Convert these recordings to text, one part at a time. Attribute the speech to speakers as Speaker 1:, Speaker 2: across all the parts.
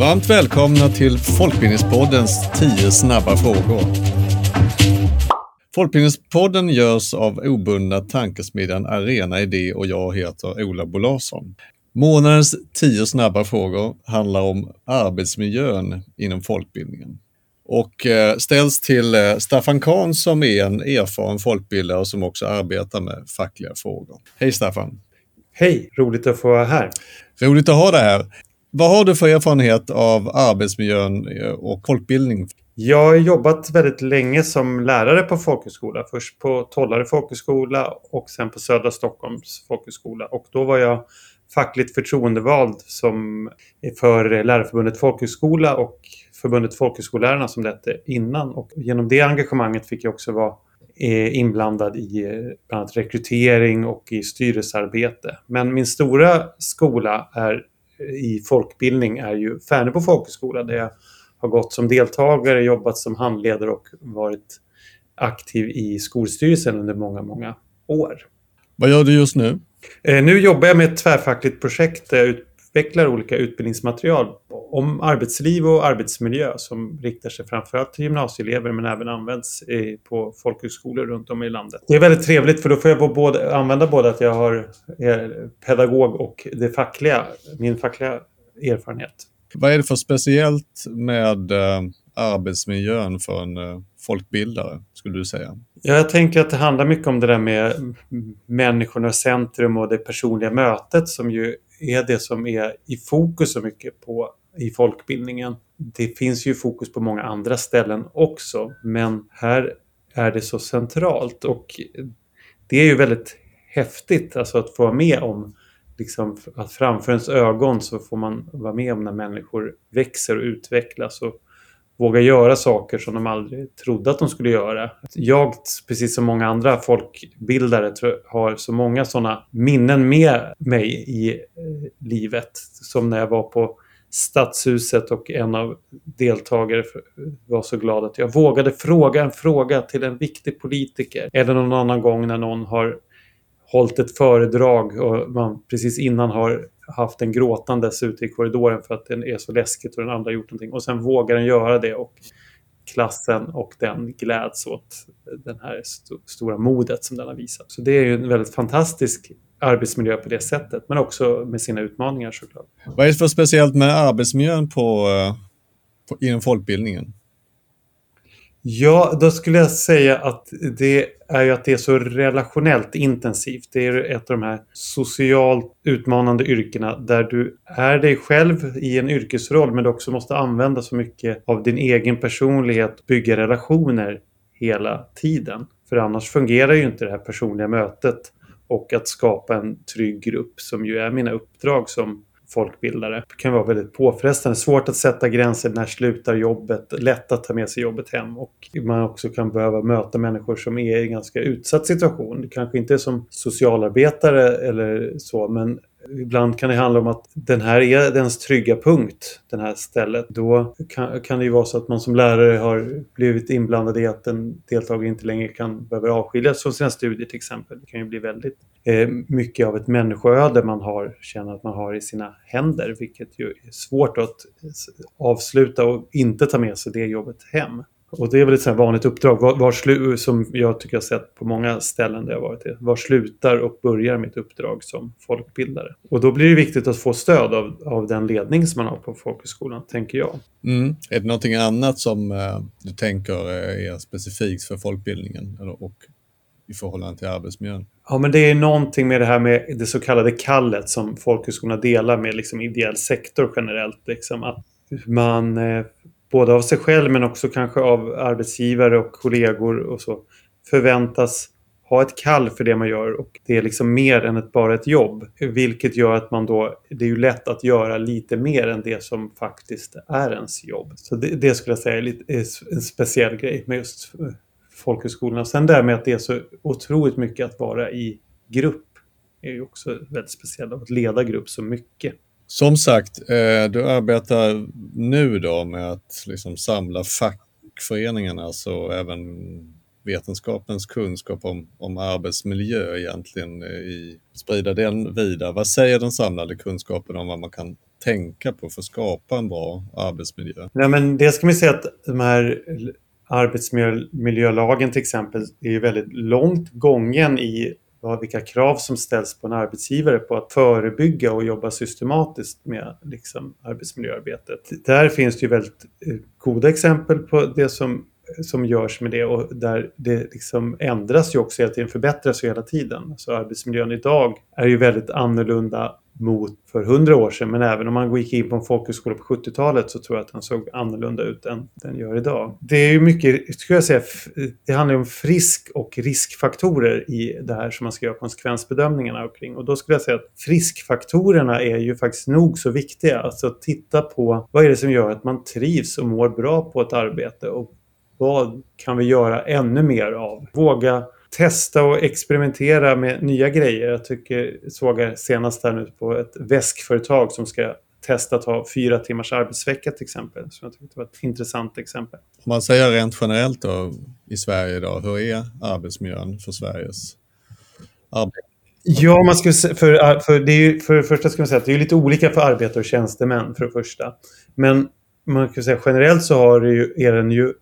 Speaker 1: Varmt välkomna till Folkbildningspoddens 10 snabba frågor. Folkbildningspodden görs av obundna tankesmedjan Arena Idé och jag heter Ola Bolarsson. Månadens 10 snabba frågor handlar om arbetsmiljön inom folkbildningen och eh, ställs till eh, Staffan Kahn som är en erfaren folkbildare som också arbetar med fackliga frågor. Hej Staffan!
Speaker 2: Hej, roligt att få vara här.
Speaker 1: Roligt att ha dig här. Vad har du för erfarenhet av arbetsmiljön eh, och folkbildning?
Speaker 2: Jag har jobbat väldigt länge som lärare på folkhögskola. Först på Tollare folkhögskola och sen på Södra Stockholms folkhögskola. Och då var jag fackligt förtroendevald som för Lärarförbundet Folkhögskola och Förbundet Folkhögskollärarna som det hette innan. Och genom det engagemanget fick jag också vara eh, inblandad i eh, bland annat rekrytering och i styrelsearbete. Men min stora skola är i folkbildning är ju Färnebo folkhögskola där jag har gått som deltagare, jobbat som handledare och varit aktiv i skolstyrelsen under många, många år.
Speaker 1: Vad gör du just nu?
Speaker 2: Eh, nu jobbar jag med ett tvärfackligt projekt där jag utvecklar olika utbildningsmaterial om arbetsliv och arbetsmiljö som riktar sig framförallt till gymnasieelever men även används på folkhögskolor runt om i landet. Det är väldigt trevligt för då får jag både, använda både att jag har pedagog och det fackliga, min fackliga erfarenhet.
Speaker 1: Vad är det för speciellt med eh, arbetsmiljön för en eh, folkbildare, skulle du säga?
Speaker 2: Ja, jag tänker att det handlar mycket om det där med människorna i centrum och det personliga mötet som ju är det som är i fokus så mycket på i folkbildningen. Det finns ju fokus på många andra ställen också, men här är det så centralt och det är ju väldigt häftigt alltså att få vara med om liksom, att framför ens ögon så får man vara med om när människor växer och utvecklas och våga göra saker som de aldrig trodde att de skulle göra. Jag, precis som många andra folkbildare, har så många sådana minnen med mig i eh, livet. Som när jag var på Stadshuset och en av deltagare var så glad att jag vågade fråga en fråga till en viktig politiker. Eller någon annan gång när någon har hållit ett föredrag och man precis innan har haft en gråtandes ute i korridoren för att den är så läskigt och den andra har gjort någonting. Och sen vågar den göra det och klassen och den gläds åt det här st stora modet som den har visat. Så det är ju en väldigt fantastisk arbetsmiljö på det sättet, men också med sina utmaningar såklart.
Speaker 1: Vad är det för speciellt med arbetsmiljön på, eh, på, inom folkbildningen?
Speaker 2: Ja, då skulle jag säga att det är ju att det är så relationellt intensivt. Det är ett av de här socialt utmanande yrkena där du är dig själv i en yrkesroll men du också måste använda så mycket av din egen personlighet, bygga relationer hela tiden. För annars fungerar ju inte det här personliga mötet och att skapa en trygg grupp som ju är mina uppdrag som folkbildare. Det kan vara väldigt påfrestande. Svårt att sätta gränser. När slutar jobbet? Lätt att ta med sig jobbet hem. Och man också kan behöva möta människor som är i en ganska utsatt situation. Det kanske inte är som socialarbetare eller så, men Ibland kan det handla om att den här är ens trygga punkt, det här stället. Då kan, kan det ju vara så att man som lärare har blivit inblandad i att en deltagare inte längre kan behöva avskiljas från sina studier till exempel. Det kan ju bli väldigt eh, mycket av ett människoöde man har, känner att man har i sina händer, vilket ju är svårt att avsluta och inte ta med sig det jobbet hem. Och det är väl ett vanligt uppdrag var, var som jag tycker jag sett på många ställen där jag varit. Var slutar och börjar mitt uppdrag som folkbildare? Och då blir det viktigt att få stöd av, av den ledning som man har på folkhögskolan, tänker jag.
Speaker 1: Mm. Är det någonting annat som eh, du tänker är specifikt för folkbildningen eller, och i förhållande till arbetsmiljön?
Speaker 2: Ja, men det är någonting med det här med det så kallade kallet som folkhögskolorna delar med liksom ideell sektor generellt. Liksom, att man eh, både av sig själv men också kanske av arbetsgivare och kollegor och så förväntas ha ett kall för det man gör och det är liksom mer än ett, bara ett jobb. Vilket gör att man då, det är ju lätt att göra lite mer än det som faktiskt är ens jobb. Så det, det skulle jag säga är, lite, är en speciell grej med just eh, folkhögskolorna. Sen det här med att det är så otroligt mycket att vara i grupp är ju också väldigt speciellt, att leda grupp så mycket.
Speaker 1: Som sagt, eh, du arbetar nu då med att liksom samla fackföreningarna, alltså även vetenskapens kunskap om, om arbetsmiljö egentligen, eh, i, sprida den vidare. Vad säger den samlade kunskapen om vad man kan tänka på för att skapa en bra arbetsmiljö?
Speaker 2: Nej, men det ska man säga att de här arbetsmiljölagen till exempel är väldigt långt gången i vilka krav som ställs på en arbetsgivare på att förebygga och jobba systematiskt med liksom, arbetsmiljöarbetet. Där finns det ju väldigt eh, goda exempel på det som som görs med det och där det liksom ändras ju också hela tiden, förbättras ju hela tiden. Så arbetsmiljön idag är ju väldigt annorlunda mot för hundra år sedan. Men även om man gick in på en folkhögskola på 70-talet så tror jag att den såg annorlunda ut än den gör idag. Det är ju mycket, skulle jag säga, det handlar om frisk och riskfaktorer i det här som man ska göra konsekvensbedömningarna kring. Och då skulle jag säga att friskfaktorerna är ju faktiskt nog så viktiga. Alltså titta på vad är det som gör att man trivs och mår bra på ett arbete och vad kan vi göra ännu mer av? Våga testa och experimentera med nya grejer. Jag tycker, såg jag senast här nu på ett väskföretag som ska testa att ha fyra timmars arbetsvecka till exempel. Så jag tyckte det var ett intressant exempel.
Speaker 1: Om man säger rent generellt då i Sverige idag, hur är arbetsmiljön för Sveriges arbete?
Speaker 2: Ja, man skulle, för, för, det är för det första ska man säga att det är lite olika för arbetare och tjänstemän för det första. Men man kan säga generellt så har det ju, är den ju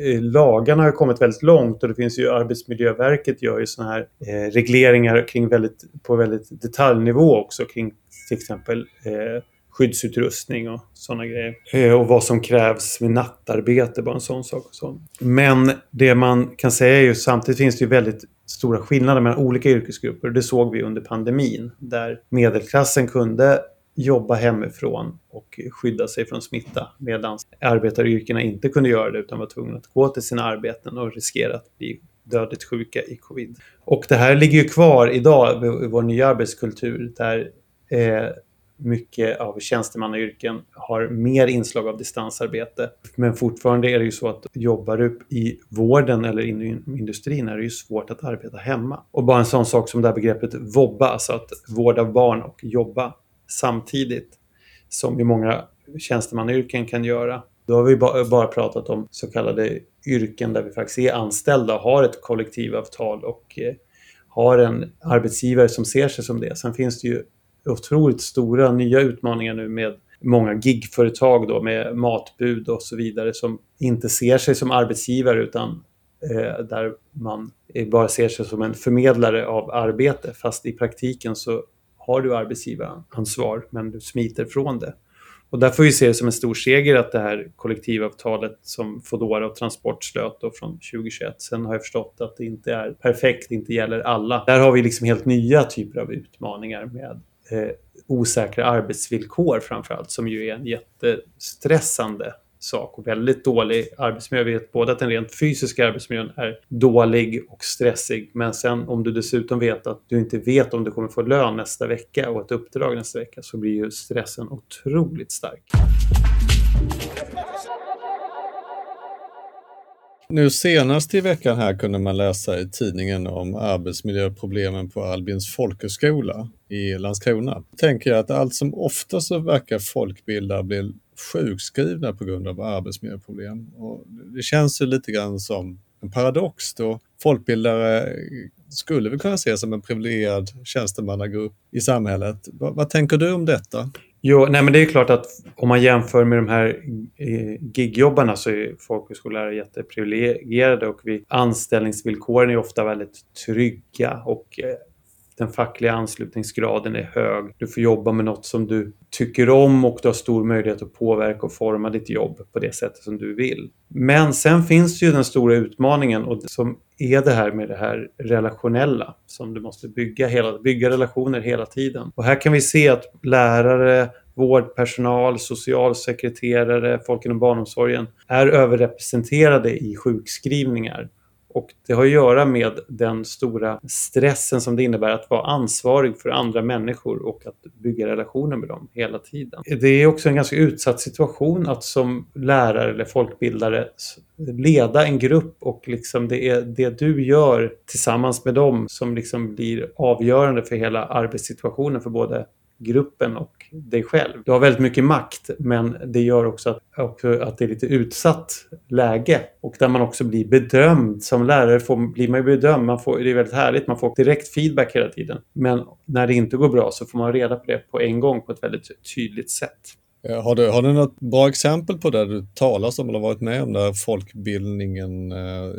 Speaker 2: Eh, lagarna har kommit väldigt långt och det finns ju Arbetsmiljöverket gör ju sådana här eh, regleringar kring väldigt, på väldigt detaljnivå också kring till exempel eh, skyddsutrustning och sådana grejer. Eh, och vad som krävs med nattarbete, bara en sån sak. Och sån. Men det man kan säga är ju samtidigt finns det ju väldigt stora skillnader mellan olika yrkesgrupper. Det såg vi under pandemin där medelklassen kunde jobba hemifrån och skydda sig från smitta medan arbetaryrkena inte kunde göra det utan var tvungna att gå till sina arbeten och riskera att bli dödligt sjuka i covid. Och det här ligger ju kvar idag i vår nya arbetskultur där eh, mycket av tjänstemannayrken har mer inslag av distansarbete. Men fortfarande är det ju så att jobbar du i vården eller inom industrin är det ju svårt att arbeta hemma. Och bara en sån sak som det här begreppet vobba, alltså att vårda barn och jobba samtidigt som i många tjänstemannayrken kan göra. Då har vi bara pratat om så kallade yrken där vi faktiskt är anställda, och har ett kollektivavtal och eh, har en arbetsgivare som ser sig som det. Sen finns det ju otroligt stora nya utmaningar nu med många gigföretag då med matbud och så vidare som inte ser sig som arbetsgivare utan eh, där man bara ser sig som en förmedlare av arbete fast i praktiken så har du arbetsgivaransvar men du smiter från det. Och där får vi se det som en stor seger att det här kollektivavtalet som Foodora och Transport slöt då från 2021. Sen har jag förstått att det inte är perfekt, inte gäller alla. Där har vi liksom helt nya typer av utmaningar med eh, osäkra arbetsvillkor framförallt som ju är en jättestressande sak och väldigt dålig arbetsmiljö. Vi vet både att den rent fysiska arbetsmiljön är dålig och stressig. Men sen om du dessutom vet att du inte vet om du kommer få lön nästa vecka och ett uppdrag nästa vecka så blir ju stressen otroligt stark.
Speaker 1: Nu senast i veckan här kunde man läsa i tidningen om arbetsmiljöproblemen på Albins folkhögskola i Landskrona. Tänker jag att allt som ofta så verkar folkbildare bli sjukskrivna på grund av arbetsmiljöproblem. Och det känns ju lite grann som en paradox då folkbildare skulle vi kunna ses som en privilegierad tjänstemannagrupp i samhället. Vad, vad, tänker du om detta?
Speaker 2: Jo, nej men det är klart att om man jämför med de här eh, gigjobbarna så är folkhögskollärare jätteprivilegierade och vi, anställningsvillkoren är ofta väldigt trygga och eh, den fackliga anslutningsgraden är hög. Du får jobba med något som du tycker om och du har stor möjlighet att påverka och forma ditt jobb på det sättet som du vill. Men sen finns ju den stora utmaningen och som är det här med det här relationella som du måste bygga, hela, bygga relationer hela tiden. Och här kan vi se att lärare, vårdpersonal, socialsekreterare, folk inom barnomsorgen är överrepresenterade i sjukskrivningar. Och det har att göra med den stora stressen som det innebär att vara ansvarig för andra människor och att bygga relationer med dem hela tiden. Det är också en ganska utsatt situation att som lärare eller folkbildare leda en grupp och liksom det är det du gör tillsammans med dem som liksom blir avgörande för hela arbetssituationen för både gruppen och dig själv. Du har väldigt mycket makt men det gör också att, också att det är lite utsatt läge och där man också blir bedömd. Som lärare får, blir man ju bedömd. Man får, det är väldigt härligt. Man får direkt feedback hela tiden. Men när det inte går bra så får man reda på det på en gång på ett väldigt tydligt sätt.
Speaker 1: Eh, har du, har du något bra exempel på det du talas om eller varit med om där folkbildningen eh,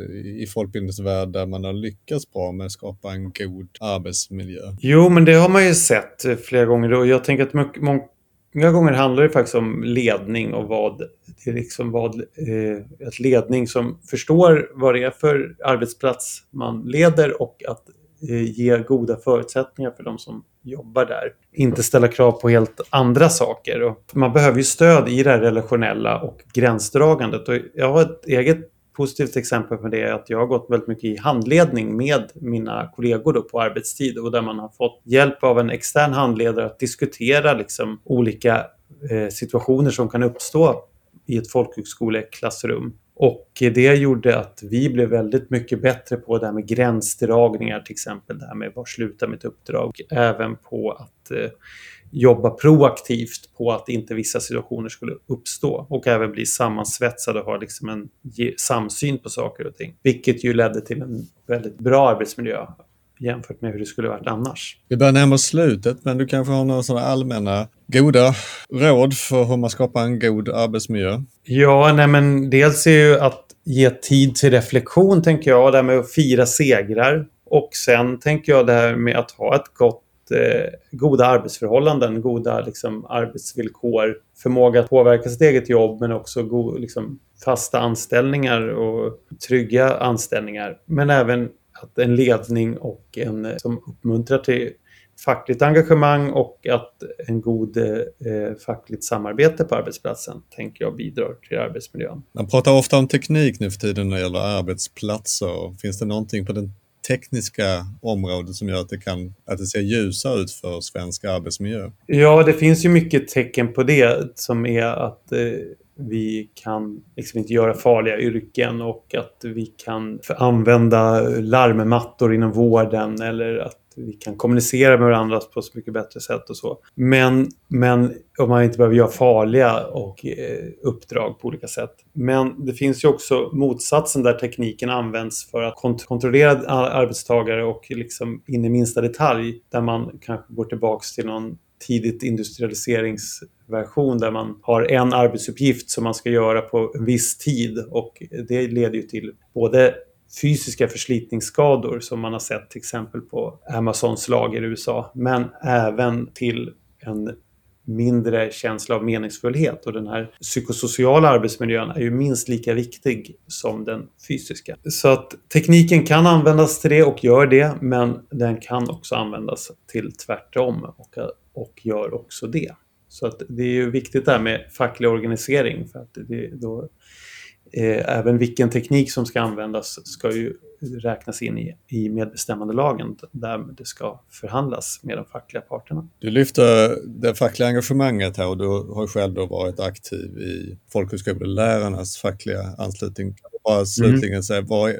Speaker 1: i folkbildningsvärld där man har lyckats bra med att skapa en god arbetsmiljö?
Speaker 2: Jo, men det har man ju sett eh, flera gånger och jag tänker att många gånger handlar det faktiskt om ledning och vad det är liksom vad eh, ett ledning som förstår vad det är för arbetsplats man leder och att Eh, ge goda förutsättningar för de som jobbar där. Inte ställa krav på helt andra saker. Och man behöver ju stöd i det här relationella och gränsdragandet. Och jag har ett eget positivt exempel på det är att jag har gått väldigt mycket i handledning med mina kollegor då på arbetstid och där man har fått hjälp av en extern handledare att diskutera liksom olika eh, situationer som kan uppstå i ett folkhögskoleklassrum. Och det gjorde att vi blev väldigt mycket bättre på det här med gränsdragningar till exempel. Det här med var slutar mitt uppdrag. Även på att eh, jobba proaktivt på att inte vissa situationer skulle uppstå. Och även bli sammansvetsade och ha liksom en samsyn på saker och ting. Vilket ju ledde till en väldigt bra arbetsmiljö jämfört med hur det skulle varit annars.
Speaker 1: Vi börjar närma oss slutet, men du kanske har några sådana allmänna goda råd för hur man skapar en god arbetsmiljö?
Speaker 2: Ja, nej men dels är ju att ge tid till reflektion, tänker jag, det här med att fira segrar. Och sen tänker jag det här med att ha ett gott eh, goda arbetsförhållanden, goda liksom, arbetsvillkor, förmåga att påverka sitt eget jobb men också go, liksom, fasta anställningar och trygga anställningar. Men även att en ledning och en som uppmuntrar till fackligt engagemang och att en god eh, fackligt samarbete på arbetsplatsen tänker jag bidrar till arbetsmiljön.
Speaker 1: Man pratar ofta om teknik nu för tiden när det gäller arbetsplatser. Finns det någonting på den tekniska området som gör att det, kan, att det ser ljusare ut för svensk arbetsmiljö?
Speaker 2: Ja, det finns ju mycket tecken på det som är att eh, vi kan liksom inte göra farliga yrken och att vi kan använda larmmattor inom vården eller att vi kan kommunicera med varandra på så mycket bättre sätt och så. Men, men om man inte behöver göra farliga och, eh, uppdrag på olika sätt. Men det finns ju också motsatsen där tekniken används för att kont kontrollera arbetstagare och liksom in i minsta detalj där man kanske går tillbaks till någon tidigt industrialiseringsversion där man har en arbetsuppgift som man ska göra på en viss tid. Och det leder ju till både fysiska förslitningsskador som man har sett till exempel på Amazons lager i USA men även till en mindre känsla av meningsfullhet. Och den här psykosociala arbetsmiljön är ju minst lika viktig som den fysiska. Så att tekniken kan användas till det och gör det men den kan också användas till tvärtom. Och och gör också det. Så att det är ju viktigt det här med facklig organisering för att det, då, eh, även vilken teknik som ska användas ska ju räknas in i, i medbestämmandelagen där det ska förhandlas med de fackliga parterna.
Speaker 1: Du lyfter det fackliga engagemanget här och du har själv då varit aktiv i folkhögskolelärarnas fackliga anslutning. Bara mm. slutligen mm. säga, vad,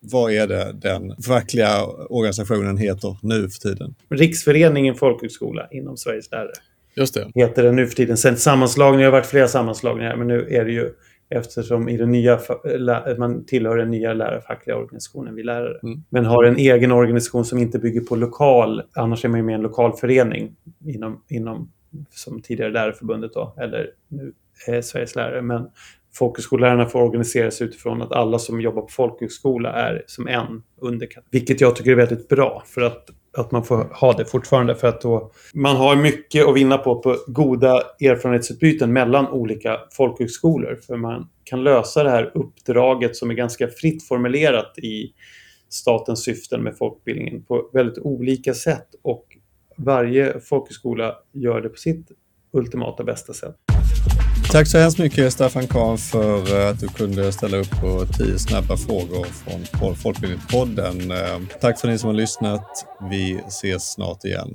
Speaker 1: vad är det den fackliga organisationen heter nu för tiden?
Speaker 2: Riksföreningen folkhögskola inom Sveriges lärare.
Speaker 1: Just det.
Speaker 2: Heter den nu för tiden. Sen sammanslagningar, det har varit flera sammanslagningar, men nu är det ju eftersom i den nya, man tillhör den nya lärarfackliga organisationen, vi lärare. Mm. Men har en egen organisation som inte bygger på lokal, annars är man ju med i en lokal förening inom, inom som tidigare Lärarförbundet då, eller nu Sveriges lärare. Men folkhögskollärarna får organisera sig utifrån att alla som jobbar på folkhögskola är som en underkategori. Vilket jag tycker är väldigt bra för att, att man får ha det fortfarande. För att då, man har mycket att vinna på, på goda erfarenhetsutbyten mellan olika folkhögskolor. För man kan lösa det här uppdraget som är ganska fritt formulerat i statens syften med folkbildningen på väldigt olika sätt. Och varje folkhögskola gör det på sitt ultimata bästa sätt.
Speaker 1: Tack så hemskt mycket Staffan Kahn för eh, att du kunde ställa upp på tio snabba frågor från Folkbildningspodden. Eh, tack för ni som har lyssnat. Vi ses snart igen.